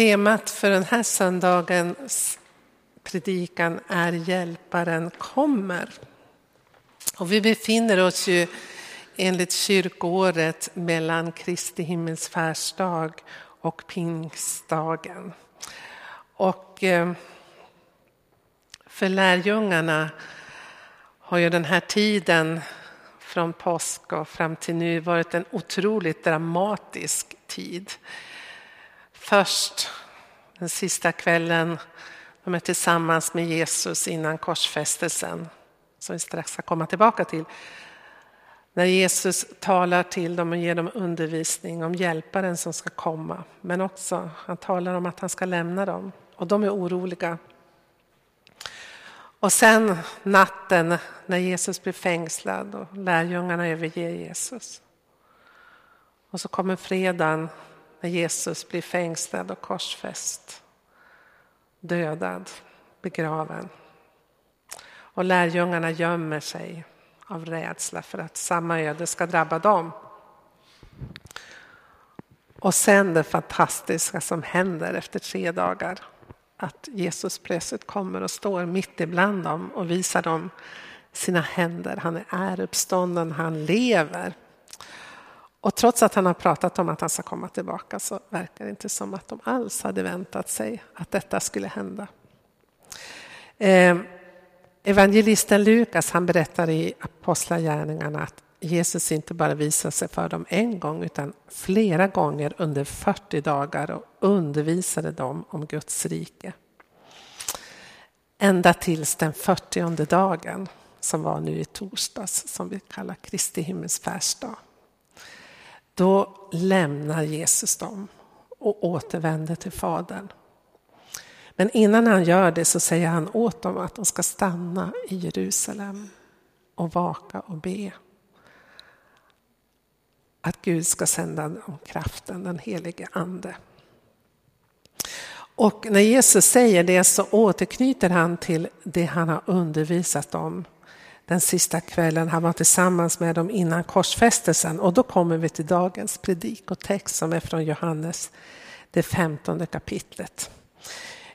Temat för den här söndagens predikan är Hjälparen kommer. Och vi befinner oss ju enligt kyrkoåret mellan Kristi himmelsfärdsdag och pingstdagen. Och eh, för lärjungarna har ju den här tiden från påsk och fram till nu varit en otroligt dramatisk tid. Först den sista kvällen de är tillsammans med Jesus innan korsfästelsen, som vi strax ska komma tillbaka till. När Jesus talar till dem och ger dem undervisning om hjälparen som ska komma. Men också, han talar om att han ska lämna dem och de är oroliga. Och sen natten när Jesus blir fängslad och lärjungarna överger Jesus. Och så kommer fredagen när Jesus blir fängslad och korsfäst. Dödad, begraven. Och lärjungarna gömmer sig av rädsla för att samma öde ska drabba dem. Och sen det fantastiska som händer efter tre dagar. Att Jesus plötsligt kommer och står mitt ibland dem och visar dem sina händer. Han är uppstånden, han lever. Och trots att han har pratat om att han ska komma tillbaka så verkar det inte som att de alls hade väntat sig att detta skulle hända. Eh, evangelisten Lukas han berättar i Apostlagärningarna att Jesus inte bara visade sig för dem en gång utan flera gånger under 40 dagar och undervisade dem om Guds rike. Ända tills den 40 dagen som var nu i torsdags som vi kallar Kristi himmelsfärdsdag. Då lämnar Jesus dem och återvänder till Fadern. Men innan han gör det så säger han åt dem att de ska stanna i Jerusalem och vaka och be. Att Gud ska sända dem kraften, den helige Ande. Och när Jesus säger det så återknyter han till det han har undervisat om den sista kvällen han var tillsammans med dem innan korsfästelsen. Och då kommer vi till dagens predik och text som är från Johannes, det femtonde kapitlet.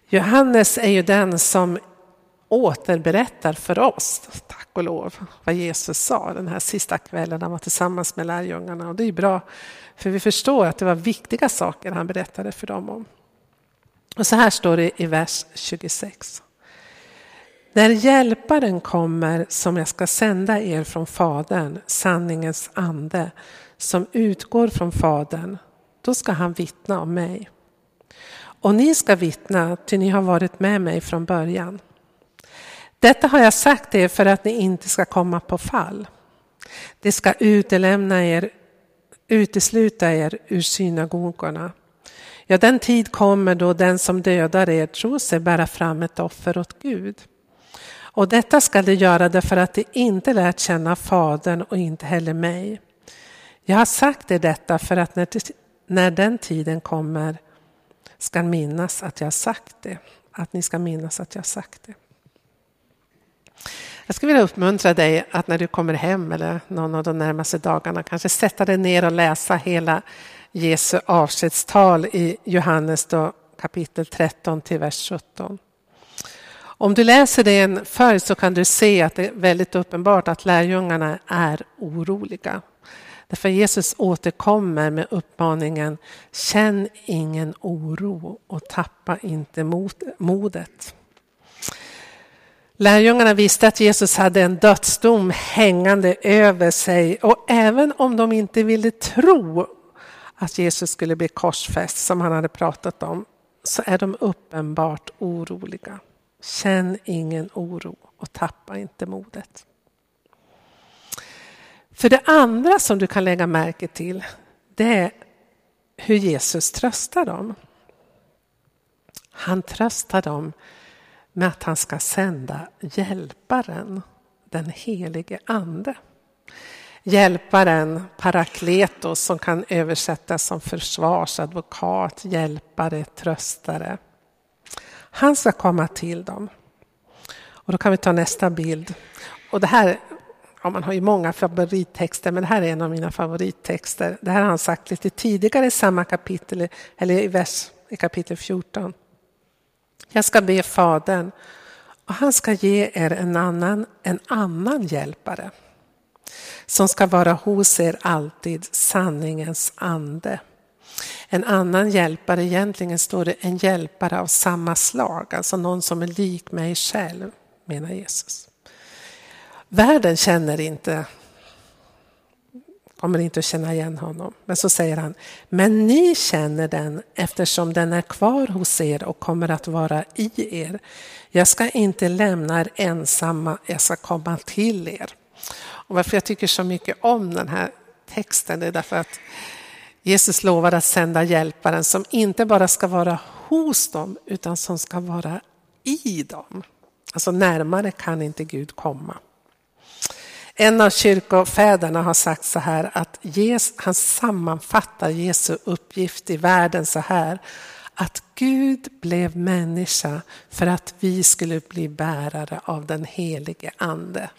Johannes är ju den som återberättar för oss, tack och lov, vad Jesus sa den här sista kvällen han var tillsammans med lärjungarna. Och det är bra, för vi förstår att det var viktiga saker han berättade för dem om. Och så här står det i vers 26. När hjälparen kommer som jag ska sända er från Fadern, sanningens ande, som utgår från Fadern, då ska han vittna om mig. Och ni ska vittna, ty ni har varit med mig från början. Detta har jag sagt er för att ni inte ska komma på fall. Det ska utelämna er, utesluta er ur synagogorna. Ja, den tid kommer då den som dödar er tror sig bära fram ett offer åt Gud. Och detta skall de göra därför att de inte lärt känna Fadern och inte heller mig. Jag har sagt er detta för att när, när den tiden kommer ska minnas att jag har sagt det. Att ni ska minnas att jag har sagt det. Jag skulle vilja uppmuntra dig att när du kommer hem eller någon av de närmaste dagarna kanske sätta dig ner och läsa hela Jesu avskedstal i Johannes då, kapitel 13 till vers 17. Om du läser det i en följd så kan du se att det är väldigt uppenbart att lärjungarna är oroliga. Därför Jesus återkommer med uppmaningen Känn ingen oro och tappa inte modet. Lärjungarna visste att Jesus hade en dödsdom hängande över sig och även om de inte ville tro att Jesus skulle bli korsfäst som han hade pratat om så är de uppenbart oroliga. Känn ingen oro och tappa inte modet. För det andra som du kan lägga märke till det är hur Jesus tröstar dem. Han tröstar dem med att han ska sända hjälparen, den helige ande. Hjälparen, parakletos, som kan översättas som försvarsadvokat, hjälpare, tröstare. Han ska komma till dem. Och då kan vi ta nästa bild. Och det här, ja, man har ju många favorittexter, men det här är en av mina favorittexter. Det här har han sagt lite tidigare i samma kapitel, eller i, vers, i kapitel 14. Jag ska be Fadern och han ska ge er en annan, en annan hjälpare som ska vara hos er alltid, sanningens ande. En annan hjälpare, egentligen står det en hjälpare av samma slag, alltså någon som är lik mig själv, menar Jesus. Världen känner inte, kommer inte att känna igen honom. Men så säger han, men ni känner den eftersom den är kvar hos er och kommer att vara i er. Jag ska inte lämna er ensamma, jag ska komma till er. Och varför jag tycker så mycket om den här texten är därför att Jesus lovar att sända hjälparen som inte bara ska vara hos dem utan som ska vara i dem. Alltså närmare kan inte Gud komma. En av kyrkofäderna har sagt så här att han sammanfattar Jesu uppgift i världen så här att Gud blev människa för att vi skulle bli bärare av den helige ande.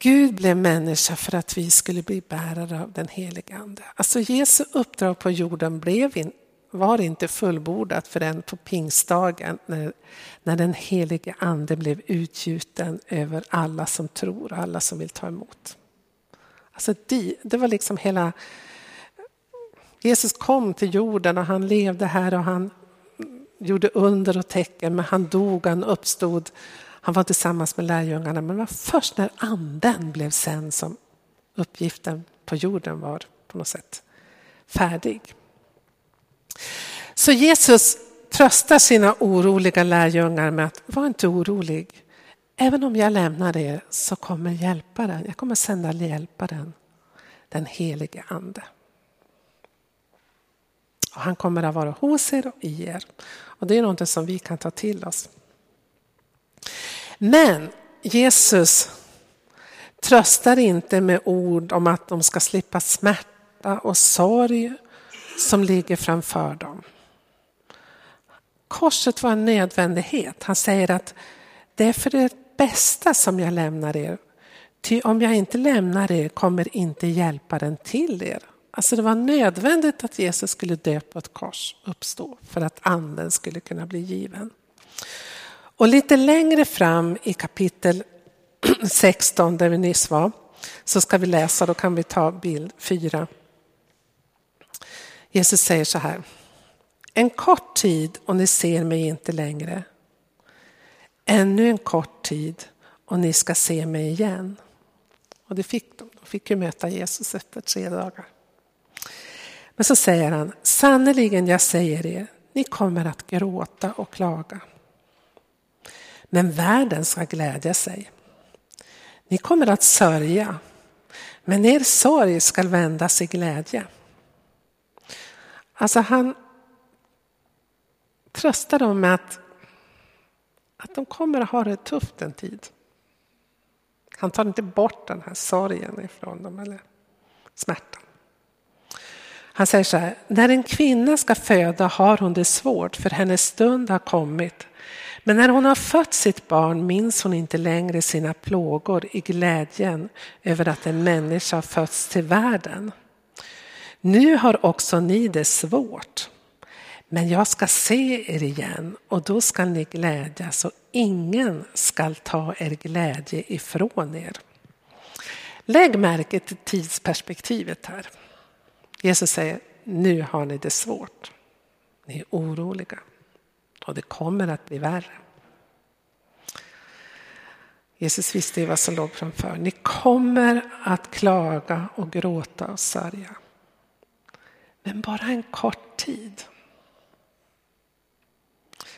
Gud blev människa för att vi skulle bli bärare av den helige Ande. Alltså Jesu uppdrag på jorden blev in, var inte fullbordat förrän på pingstdagen när, när den helige Ande blev utgjuten över alla som tror och alla som vill ta emot. Alltså det, det var liksom hela... Jesus kom till jorden och han levde här och han gjorde under och tecken men han dog, han uppstod han var tillsammans med lärjungarna, men det var först när anden blev sänd som uppgiften på jorden var på något sätt färdig. Så Jesus tröstar sina oroliga lärjungar med att var inte orolig. Även om jag lämnar er så kommer hjälparen, jag kommer sända hjälparen, den helige ande. Och han kommer att vara hos er och i er. Och det är något som vi kan ta till oss. Men Jesus tröstar inte med ord om att de ska slippa smärta och sorg som ligger framför dem. Korset var en nödvändighet. Han säger att det är för det bästa som jag lämnar er. Ty om jag inte lämnar er kommer inte hjälparen till er. Alltså det var nödvändigt att Jesus skulle dö på ett kors, uppstå, för att anden skulle kunna bli given. Och lite längre fram i kapitel 16 där vi nyss var så ska vi läsa, då kan vi ta bild 4. Jesus säger så här. En kort tid och ni ser mig inte längre. Ännu en kort tid och ni ska se mig igen. Och det fick de. De fick ju möta Jesus efter tre dagar. Men så säger han, sannerligen jag säger er, ni kommer att gråta och klaga. Men världen ska glädja sig. Ni kommer att sörja, men er sorg ska vändas i glädje. Alltså han tröstar dem med att, att de kommer att ha det tufft en tid. Han tar inte bort den här sorgen ifrån dem, eller smärtan. Han säger så här, när en kvinna ska föda har hon det svårt för hennes stund har kommit. Men när hon har fött sitt barn minns hon inte längre sina plågor i glädjen över att en människa har fötts till världen. Nu har också ni det svårt. Men jag ska se er igen och då ska ni glädjas och ingen ska ta er glädje ifrån er. Lägg märke till tidsperspektivet här. Jesus säger, nu har ni det svårt. Ni är oroliga och det kommer att bli värre. Jesus visste ju vad som låg framför. Ni kommer att klaga och gråta och sörja. Men bara en kort tid.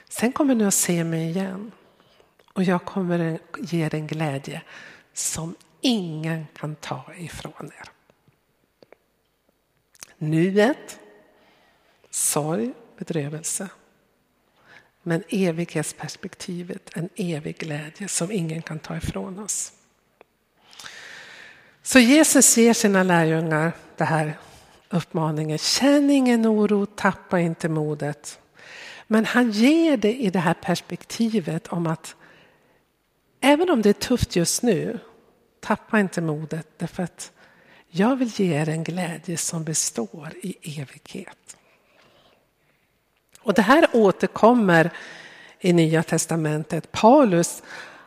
Sen kommer ni att se mig igen och jag kommer att ge er en glädje som ingen kan ta ifrån er. Nuet, sorg, bedrövelse men evighetsperspektivet, en evig glädje som ingen kan ta ifrån oss. Så Jesus ger sina lärjungar det här uppmaningen. Känn ingen oro, tappa inte modet. Men han ger det i det här perspektivet om att även om det är tufft just nu, tappa inte modet därför att jag vill ge er en glädje som består i evighet. Och det här återkommer i Nya Testamentet. Paulus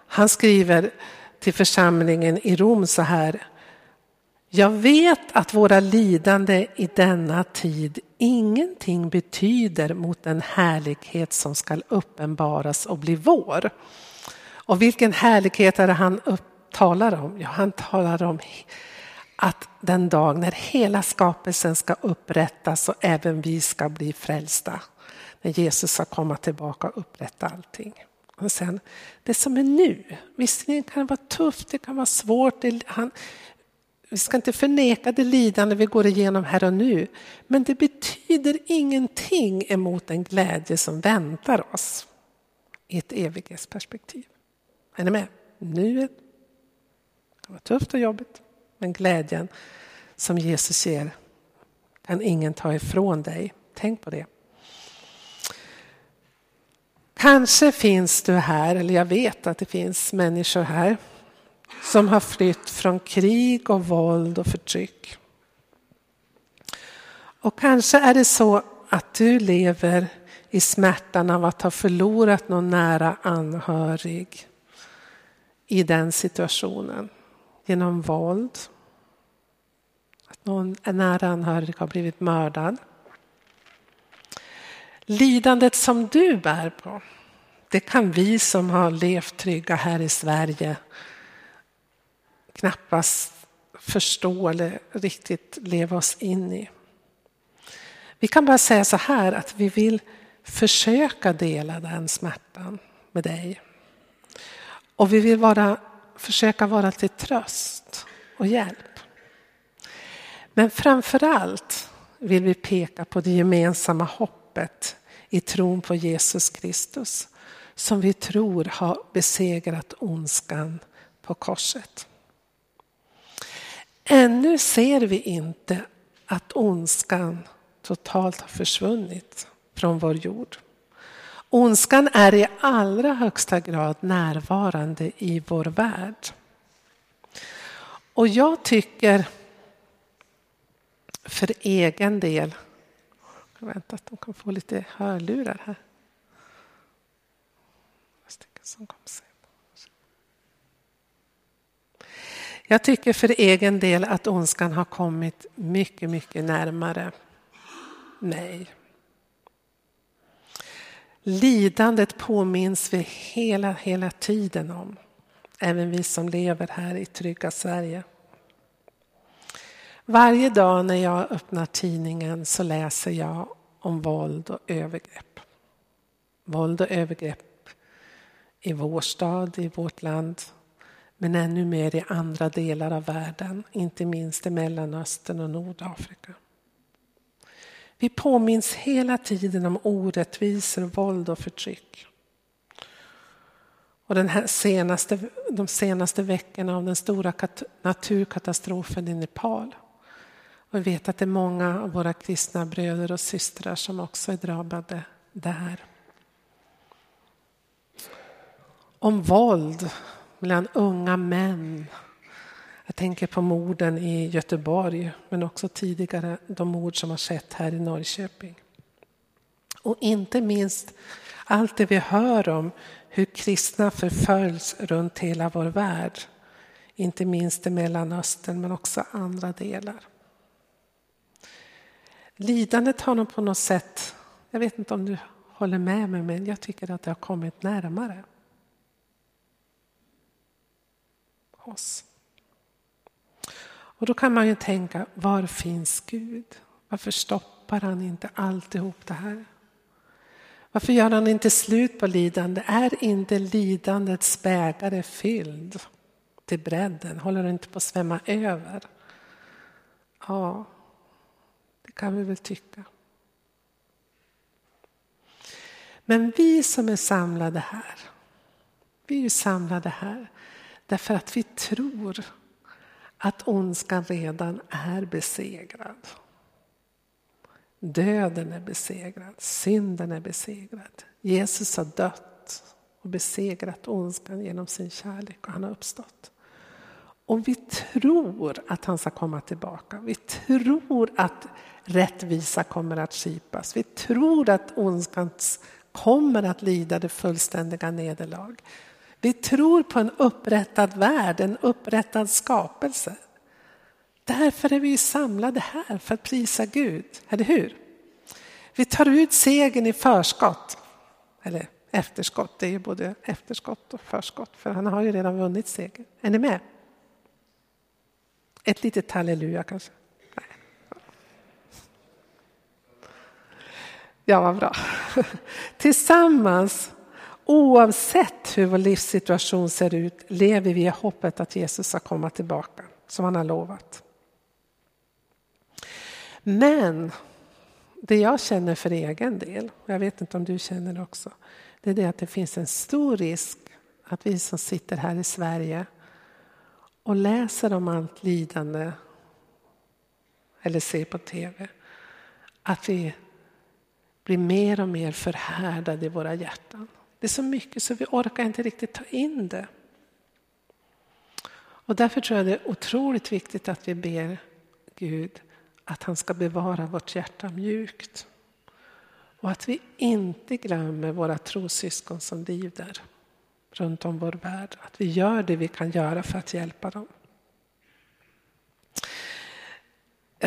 han skriver till församlingen i Rom så här. Jag vet att våra lidande i denna tid ingenting betyder mot den härlighet som skall uppenbaras och bli vår. Och vilken härlighet är det han talar om? Ja, han talar om att den dag när hela skapelsen ska upprättas och även vi ska bli frälsta. När Jesus ska komma tillbaka och upprätta allting. Och sen, det som är nu, visserligen kan det vara tufft, det kan vara svårt. Det, han, vi ska inte förneka det lidande vi går igenom här och nu. Men det betyder ingenting emot den glädje som väntar oss i ett evighetsperspektiv. Är ni med? Nuet kan vara tufft och jobbigt, men glädjen som Jesus ger kan ingen ta ifrån dig. Tänk på det. Kanske finns du här, eller jag vet att det finns människor här som har flytt från krig och våld och förtryck. Och kanske är det så att du lever i smärtan av att ha förlorat någon nära anhörig i den situationen genom våld. Att någon nära anhörig har blivit mördad. Lidandet som du bär på, det kan vi som har levt trygga här i Sverige knappast förstå eller riktigt leva oss in i. Vi kan bara säga så här att vi vill försöka dela den smärtan med dig. Och vi vill vara, försöka vara till tröst och hjälp. Men framför allt vill vi peka på det gemensamma hoppet i tron på Jesus Kristus som vi tror har besegrat ondskan på korset. Ännu ser vi inte att ondskan totalt har försvunnit från vår jord. Ondskan är i allra högsta grad närvarande i vår värld. Och jag tycker för egen del, jag väntar att de kan få lite hörlurar här. Jag tycker för egen del att ondskan har kommit mycket, mycket närmare mig. Lidandet påminns vi hela, hela tiden om. Även vi som lever här i trygga Sverige. Varje dag när jag öppnar tidningen så läser jag om våld och övergrepp. Våld och övergrepp i vår stad, i vårt land, men ännu mer i andra delar av världen, inte minst i Mellanöstern och Nordafrika. Vi påminns hela tiden om orättvisor, våld och förtryck. Och den här senaste, de senaste veckorna av den stora naturkatastrofen i Nepal. Och vi vet att det är många av våra kristna bröder och systrar som också är drabbade där. Om våld mellan unga män. Jag tänker på morden i Göteborg, men också tidigare de mord som har skett här i Norrköping. Och inte minst allt det vi hör om hur kristna förföljs runt hela vår värld. Inte minst i Mellanöstern, men också andra delar. Lidandet har nog på något sätt, jag vet inte om du håller med mig, men jag tycker att det har kommit närmare. oss. Och då kan man ju tänka, var finns Gud? Varför stoppar han inte alltihop det här? Varför gör han inte slut på lidande? Är inte lidandets bägare fylld till bredden? Håller det inte på att svämma över? Ja, det kan vi väl tycka. Men vi som är samlade här, vi är samlade här Därför att vi tror att ondskan redan är besegrad. Döden är besegrad, synden är besegrad. Jesus har dött och besegrat ondskan genom sin kärlek och han har uppstått. Och vi tror att han ska komma tillbaka. Vi tror att rättvisa kommer att skipas. Vi tror att ondskan kommer att lida det fullständiga nederlag. Vi tror på en upprättad värld, en upprättad skapelse. Därför är vi samlade här, för att prisa Gud, eller hur? Vi tar ut segern i förskott, eller efterskott, det är ju både efterskott och förskott, för han har ju redan vunnit segern. Är ni med? Ett litet halleluja kanske? Ja, vad bra. Tillsammans, oavsett hur vår livssituation ser ut, lever vi i hoppet att Jesus ska komma tillbaka, som han har lovat. Men det jag känner för egen del, jag vet inte om du känner det också, det är det att det finns en stor risk att vi som sitter här i Sverige och läser om allt lidande eller ser på tv, att vi blir mer och mer förhärdade i våra hjärtan. Det är så mycket så vi orkar inte riktigt ta in det. Och därför tror jag det är otroligt viktigt att vi ber Gud att han ska bevara vårt hjärta mjukt. Och att vi inte glömmer våra trossyskon som lider runt om vår värld. Att vi gör det vi kan göra för att hjälpa dem.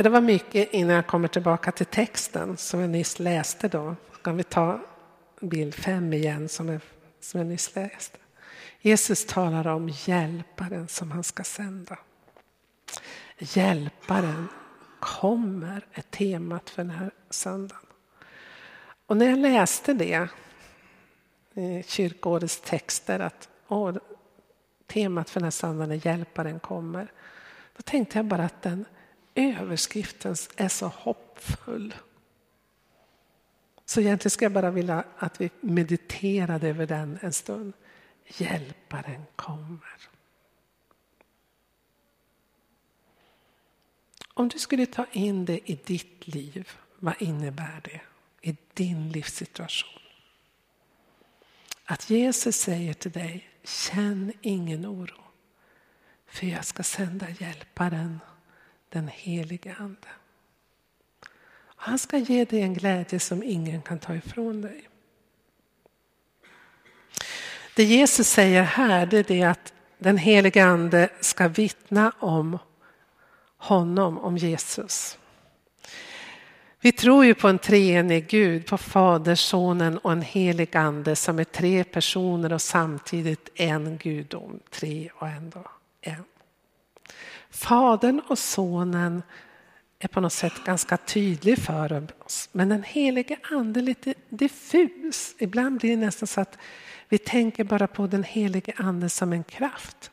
Det var mycket innan jag kommer tillbaka till texten som jag nyss läste. Då kan vi ta bild fem igen som jag, som jag nyss läste. Jesus talar om hjälparen som han ska sända. Hjälparen kommer är temat för den här söndagen. Och när jag läste det i kyrkårets texter att åh, temat för den här söndagen är hjälparen kommer. Då tänkte jag bara att den överskriften är så hoppfull. Så egentligen skulle jag bara vilja att vi mediterade över den en stund. Hjälparen kommer. Om du skulle ta in det i ditt liv, vad innebär det i din livssituation? Att Jesus säger till dig, känn ingen oro. För jag ska sända hjälparen, den helige Ande. Han ska ge dig en glädje som ingen kan ta ifrån dig. Det Jesus säger här det är det att den helige Ande ska vittna om honom, om Jesus. Vi tror ju på en treenig Gud, på Fader, Sonen och en helig Ande som är tre personer och samtidigt en gudom. Tre och ändå en. Fadern och Sonen är på något sätt ganska tydlig för oss. Men den helige Ande är lite diffus. Ibland blir det nästan så att vi tänker bara på den helige Ande som en kraft.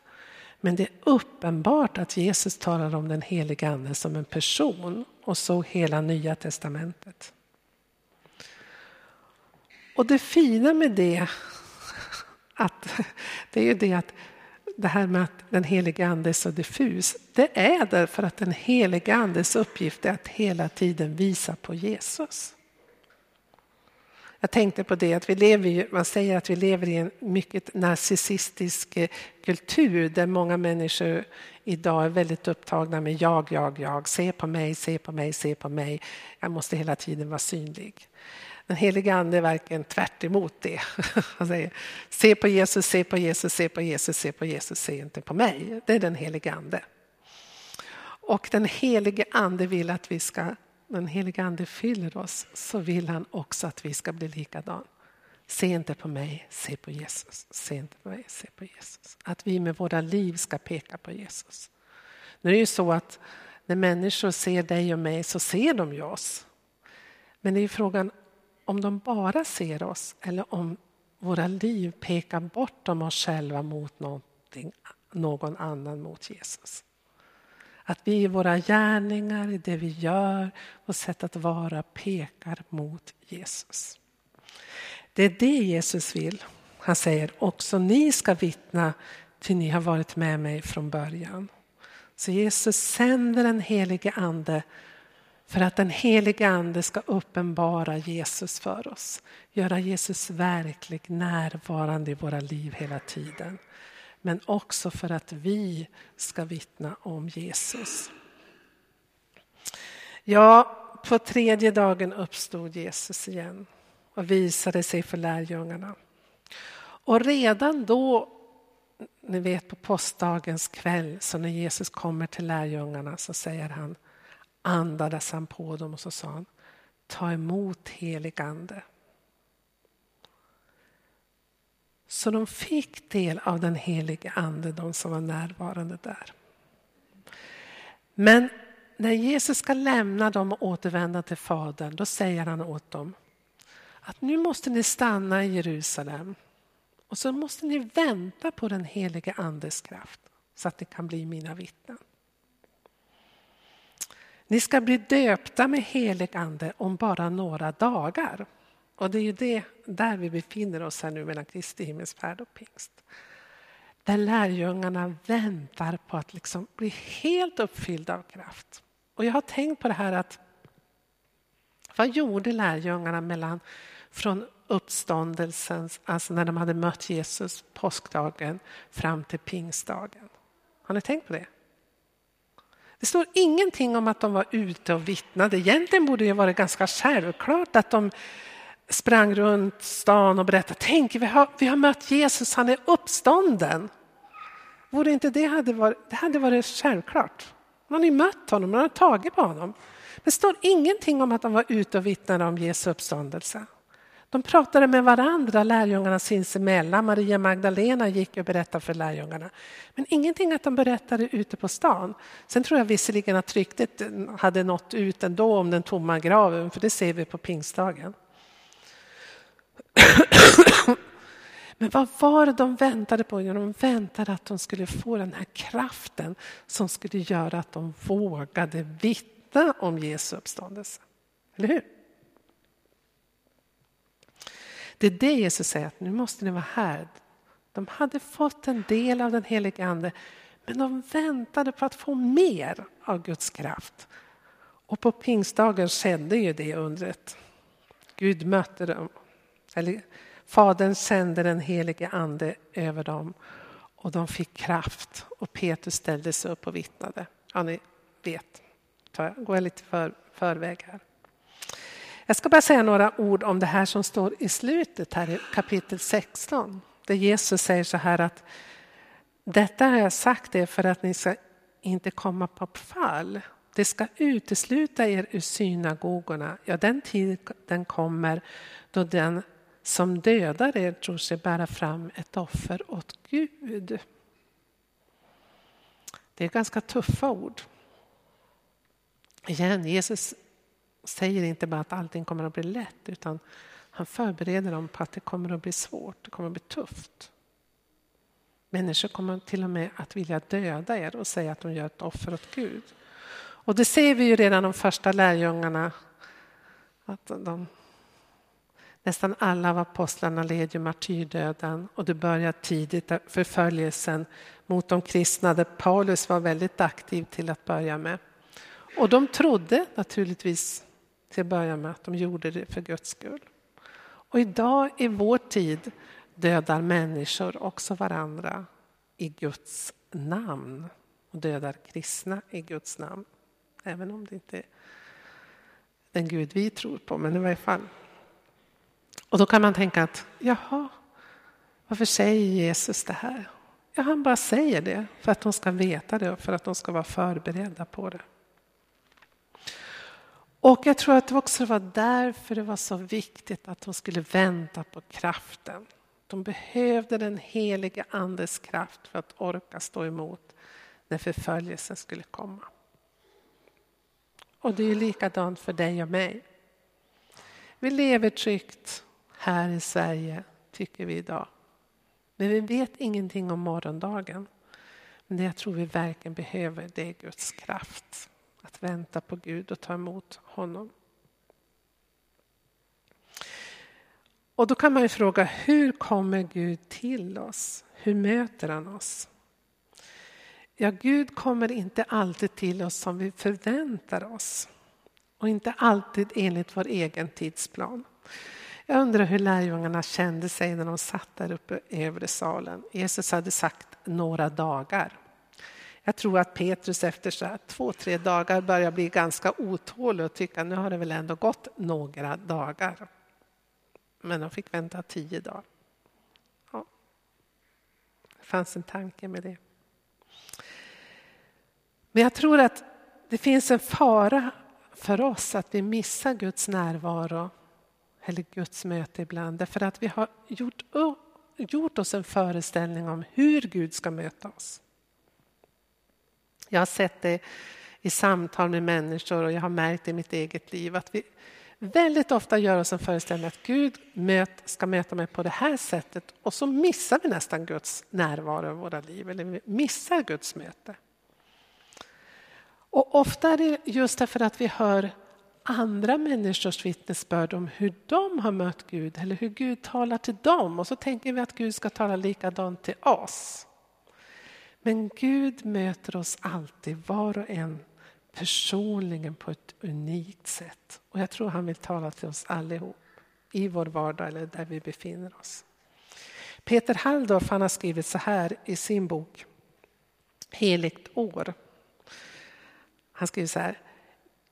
Men det är uppenbart att Jesus talar om den helige Ande som en person och så hela nya testamentet. Och det fina med det, att, det är ju det att det här med att den helige Ande är så diffus, det är därför att den helige Andes uppgift är att hela tiden visa på Jesus. Jag tänkte på det att vi lever, man säger att vi lever i en mycket narcissistisk eh, kultur där många människor idag är väldigt upptagna med jag, jag, jag. Se på mig, se på mig, se på mig. Jag måste hela tiden vara synlig. Den helige ande är verkligen tvärt emot det. Han säger, se på Jesus, se på Jesus, se på Jesus, se på Jesus, se inte på mig. Det är den helige ande. Och den helige ande vill att vi ska den helige Ande fyller oss så vill han också att vi ska bli likadan. Se inte på mig, se på Jesus. Se inte på mig, se på Jesus. Att vi med våra liv ska peka på Jesus. Nu är det ju så att när människor ser dig och mig så ser de ju oss. Men det är frågan om de bara ser oss eller om våra liv pekar bortom oss själva mot någon annan, mot Jesus. Att vi i våra gärningar, i det vi gör, och sätt att vara pekar mot Jesus. Det är det Jesus vill. Han säger också ni ska vittna till ni har varit med mig från början. Så Jesus sänder den helige ande för att den helige ande ska uppenbara Jesus för oss. Göra Jesus verklig, närvarande i våra liv hela tiden. men också för att vi ska vittna om Jesus. Ja, på tredje dagen uppstod Jesus igen och visade sig för lärjungarna. Och redan då, ni vet på påskdagens kväll, så när Jesus kommer till lärjungarna så säger han, andades han på dem och så sa han, ta emot helig ande. Så de fick del av den helige ande, de som var närvarande där. Men när Jesus ska lämna dem och återvända till Fadern, då säger han åt dem att nu måste ni stanna i Jerusalem och så måste ni vänta på den helige Andes kraft så att ni kan bli mina vittnen. Ni ska bli döpta med helig ande om bara några dagar. Och det är ju det, där vi befinner oss här nu mellan Kristi himmelsfärd och pingst. Där lärjungarna väntar på att liksom bli helt uppfyllda av kraft. Och jag har tänkt på det här att vad gjorde lärjungarna mellan från uppståndelsen, alltså när de hade mött Jesus påskdagen fram till pingstdagen? Har ni tänkt på det? Det står ingenting om att de var ute och vittnade. Egentligen borde det varit ganska självklart att de sprang runt stan och berättade, tänk vi har, vi har mött Jesus, han är uppstånden. Vore inte det hade varit, det hade varit självklart. Man har ju mött honom, man har tagit på honom. Det står ingenting om att de var ute och vittnade om Jesu uppståndelse. De pratade med varandra, lärjungarna sinsemellan. Maria Magdalena gick och berättade för lärjungarna. Men ingenting att de berättade ute på stan. Sen tror jag visserligen att ryktet hade nått ut ändå om den tomma graven, för det ser vi på pingstdagen. Men vad var det de väntade på? Jo, de väntade att de skulle få den här kraften som skulle göra att de vågade vittna om Jesu uppståndelse. Eller hur? Det är det Jesus säger, att nu måste ni vara här. De hade fått en del av den helige Ande, men de väntade på att få mer av Guds kraft. Och på pingstdagen skedde ju det undret. Gud mötte dem. Eller, Fadern sände den helige Ande över dem och de fick kraft. Och Petrus ställde sig upp och vittnade. Ja, ni vet, går jag lite för, förväg här. Jag ska bara säga några ord om det här som står i slutet här i kapitel 16. Där Jesus säger så här att detta har jag sagt er för att ni ska inte komma på fall. Det ska utesluta er ur synagogorna. Ja, den tiden kommer då den som dödar er tror sig bära fram ett offer åt Gud. Det är ganska tuffa ord. Igen, Jesus säger inte bara att allting kommer att bli lätt utan han förbereder dem på att det kommer att bli svårt, det kommer att bli tufft. Människor kommer till och med att vilja döda er och säga att de gör ett offer åt Gud. Och det ser vi ju redan de första lärjungarna. Att de, nästan alla av apostlarna led ju martyrdöden och det började tidigt, förföljelsen mot de kristna där Paulus var väldigt aktiv till att börja med. Och de trodde naturligtvis till att börja med att de gjorde det för Guds skull. Och idag i vår tid dödar människor också varandra i Guds namn och dödar kristna i Guds namn. Även om det inte är den Gud vi tror på, men i varje fall. Och då kan man tänka att jaha, varför säger Jesus det här? Ja, han bara säger det för att de ska veta det och för att de ska vara förberedda på det. Och jag tror att det också var därför det var så viktigt att de skulle vänta på kraften. De behövde den helige Andes kraft för att orka stå emot när förföljelsen skulle komma. Och det är likadant för dig och mig. Vi lever tryggt här i Sverige, tycker vi idag. Men vi vet ingenting om morgondagen. Men det jag tror vi verkligen behöver, det är Guds kraft. Att vänta på Gud och ta emot honom. Och då kan man ju fråga, hur kommer Gud till oss? Hur möter han oss? Ja, Gud kommer inte alltid till oss som vi förväntar oss och inte alltid enligt vår egen tidsplan. Jag undrar hur lärjungarna kände sig när de satt där uppe i övre salen. Jesus hade sagt några dagar. Jag tror att Petrus efter så två, tre dagar börjar bli ganska otålig och tycka nu har det väl ändå gått några dagar. Men de fick vänta tio dagar. Ja. Det fanns en tanke med det. Men jag tror att det finns en fara för oss att vi missar Guds närvaro eller Guds möte ibland därför att vi har gjort, gjort oss en föreställning om hur Gud ska möta oss. Jag har sett det i samtal med människor och jag har märkt i mitt eget liv att vi väldigt ofta gör oss en föreställning att Gud ska möta mig på det här sättet och så missar vi nästan Guds närvaro i våra liv eller vi missar Guds möte. Och ofta är det just därför att vi hör andra människors vittnesbörd om hur de har mött Gud eller hur Gud talar till dem och så tänker vi att Gud ska tala likadant till oss. Men Gud möter oss alltid, var och en personligen på ett unikt sätt. Och jag tror han vill tala till oss allihop i vår vardag eller där vi befinner oss. Peter Halldorf han har skrivit så här i sin bok Heligt år. Han skriver så här.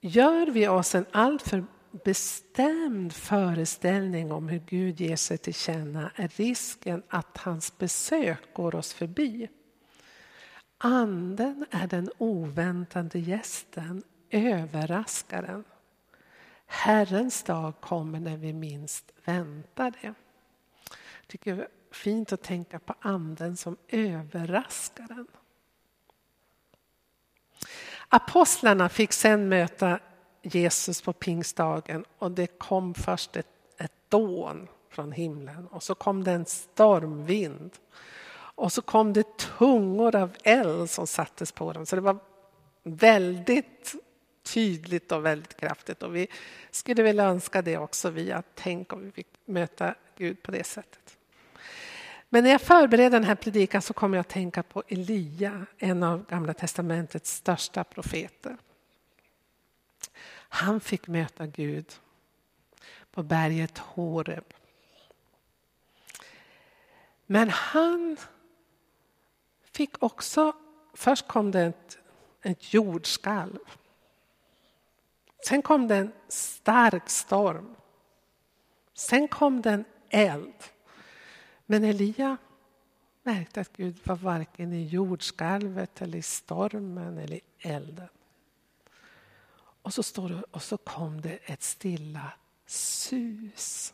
Gör vi oss en alltför bestämd föreställning om hur Gud ger sig till känna är risken att hans besök går oss förbi. Anden är den oväntade gästen, överraskaren. Herrens dag kommer när vi minst väntar det. Jag tycker det är fint att tänka på anden som överraskaren. Apostlarna fick sen möta Jesus på pingstdagen och det kom först ett, ett dån från himlen och så kom det en stormvind. Och så kom det tungor av eld som sattes på dem. Så det var väldigt tydligt och väldigt kraftigt. Och vi skulle väl önska det också vi, att tänk om vi fick möta Gud på det sättet. Men när jag förbereder den här predikan så kommer jag att tänka på Elia, en av Gamla testamentets största profeter. Han fick möta Gud på berget Horeb. Men han fick också, först kom det ett, ett jordskalv. Sen kom det en stark storm. Sen kom det en eld. Men Elia märkte att Gud var varken i jordskalvet eller i stormen eller i elden. Och så, står det, och så kom det ett stilla sus.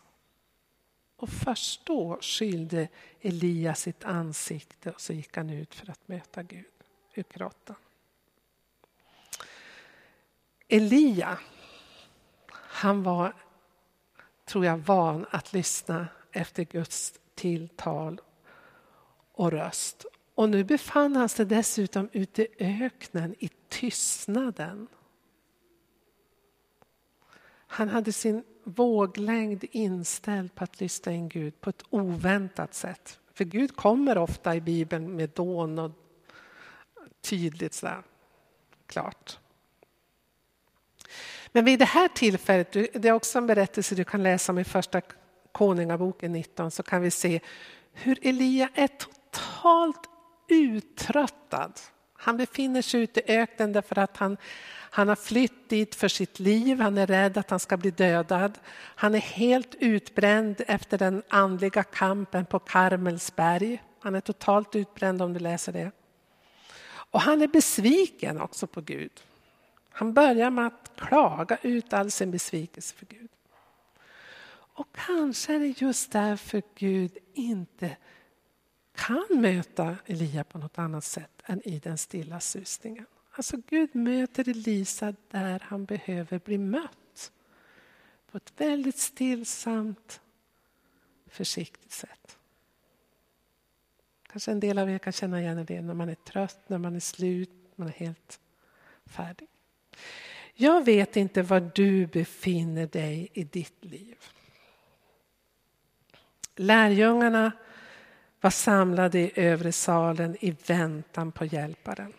Och först då skylde Elia sitt ansikte och så gick han ut för att möta Gud ur grottan. Elia, han var, tror jag, van att lyssna efter Guds tilltal och röst. Och nu befann han sig dessutom ute i öknen i tystnaden. Han hade sin våglängd inställd på att lyssna in Gud på ett oväntat sätt. För Gud kommer ofta i Bibeln med dån och tydligt sådär, klart. Men vid det här tillfället, det är också en berättelse du kan läsa om i första Konungaboken 19, så kan vi se hur Elia är totalt uttröttad. Han befinner sig ute i öknen därför att han han har flytt dit för sitt liv, han är rädd att han ska bli dödad. Han är helt utbränd efter den andliga kampen på Karmelsberg. Han är totalt utbränd om du läser det. Och han är besviken också på Gud. Han börjar med att klaga ut all sin besvikelse för Gud. Och kanske är det just därför Gud inte kan möta Elia på något annat sätt än i den stilla susningen. Alltså Gud möter Elisa där han behöver bli mött. På ett väldigt stillsamt, försiktigt sätt. Kanske en del av er kan känna igen det när man är trött, när man är slut, man är helt färdig. Jag vet inte var du befinner dig i ditt liv. Lärjungarna var samlade i övre salen i väntan på hjälparen.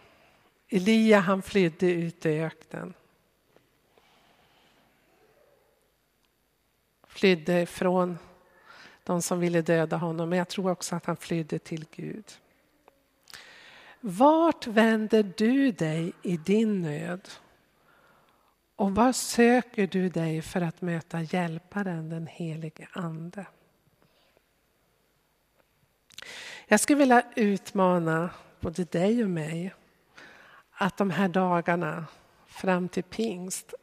Elia han flydde ut i öknen. flydde från de som ville döda honom, men jag tror också att han flydde till Gud. Vart vänder du dig i din nöd? Och var söker du dig för att möta Hjälparen, den helige Ande? Jag skulle vilja utmana både dig och mig att de här dagarna fram till pingst,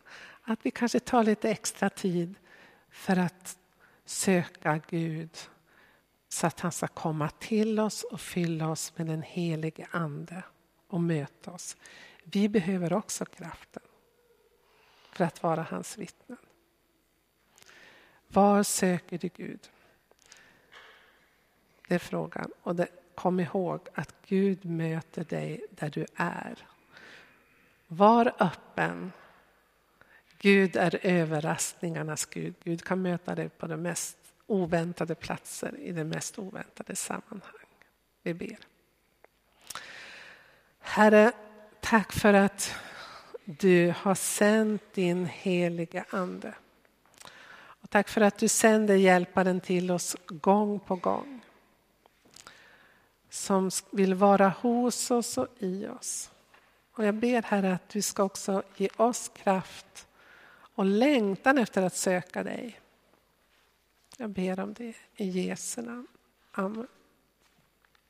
att vi kanske tar lite extra tid för att söka Gud så att han ska komma till oss och fylla oss med den helige Ande och möta oss. Vi behöver också kraften för att vara hans vittnen. Var söker du Gud? Det är frågan. Och det, kom ihåg att Gud möter dig där du är. Var öppen. Gud är överraskningarnas Gud. Gud kan möta dig på de mest oväntade platser i de mest oväntade sammanhang. Vi ber. Herre, tack för att du har sänt din heliga Ande. Och tack för att du sänder hjälparen till oss gång på gång. Som vill vara hos oss och i oss. Och jag ber Herre att du ska också ge oss kraft och längtan efter att söka dig. Jag ber om det i Jesu namn. Amen.